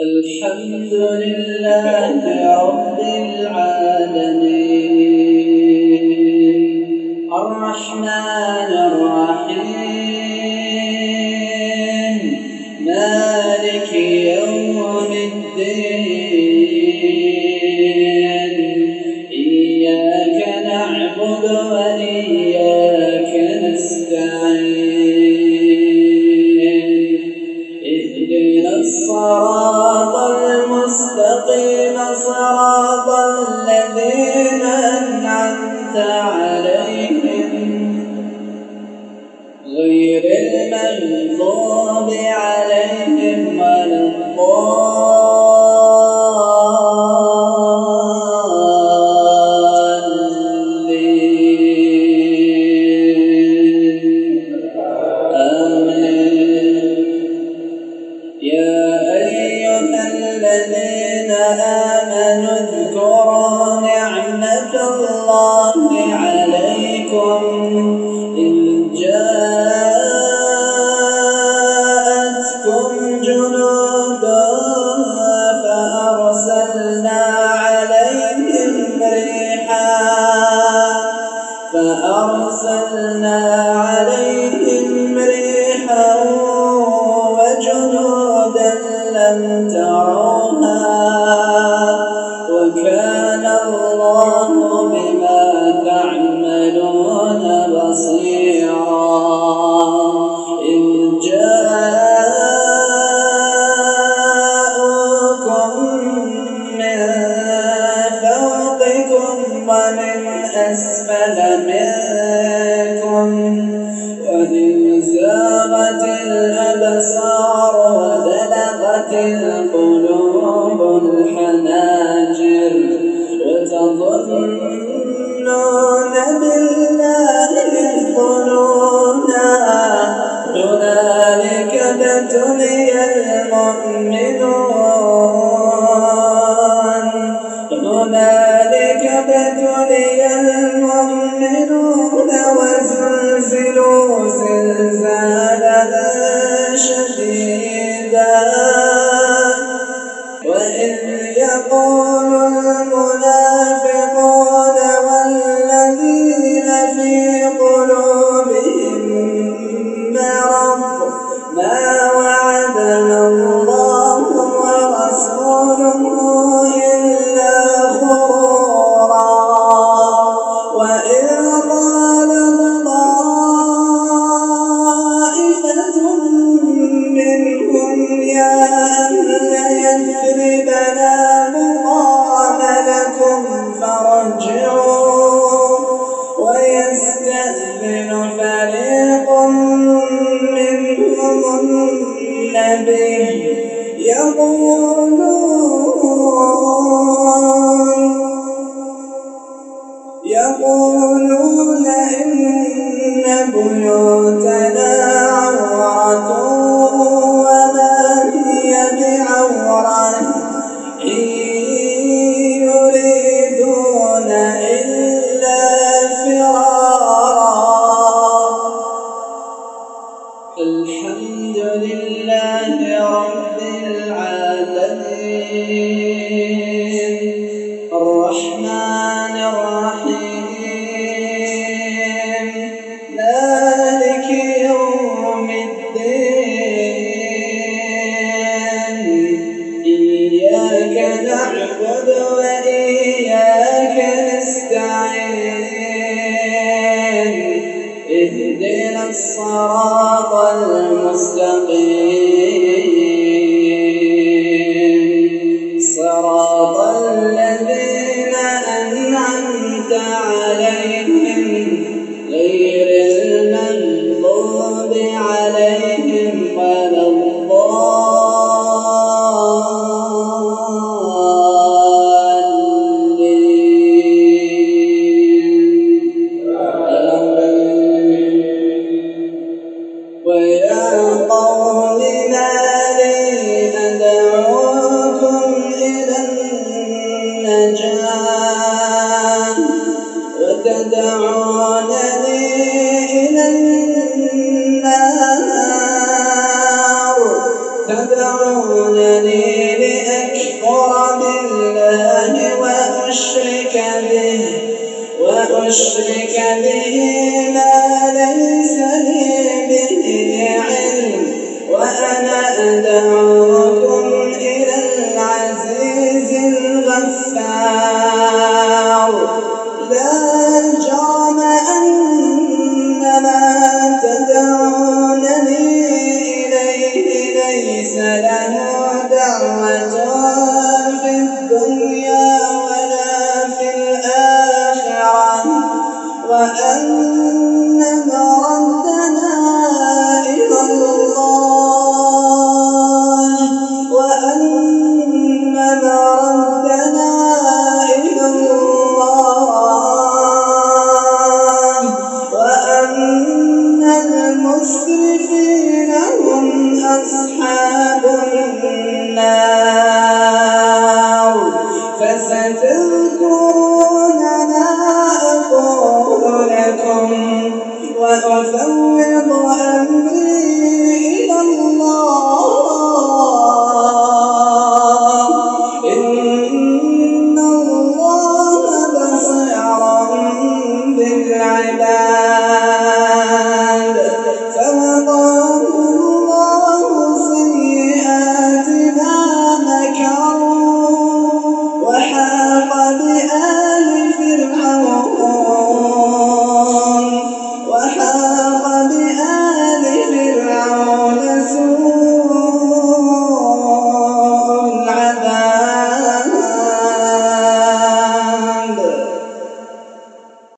الحمد لله رب العالمين. الرحمن الرحيم. نعمة الله عليكم إذ جاءتكم جنود فأرسلنا عليهم ريحا فأرسلنا عليهم ريحا وجنودا لم تروها. زاغت الأبصار وبلغت القلوب الحناجر وتظن يثربنا مطاعم لكم فرجعوا ويستأذن فريق منهم النبي يقولون يقولون إن بيوتنا الصراط المستقيم. صراط الذين المسرفين هم أصحاب النار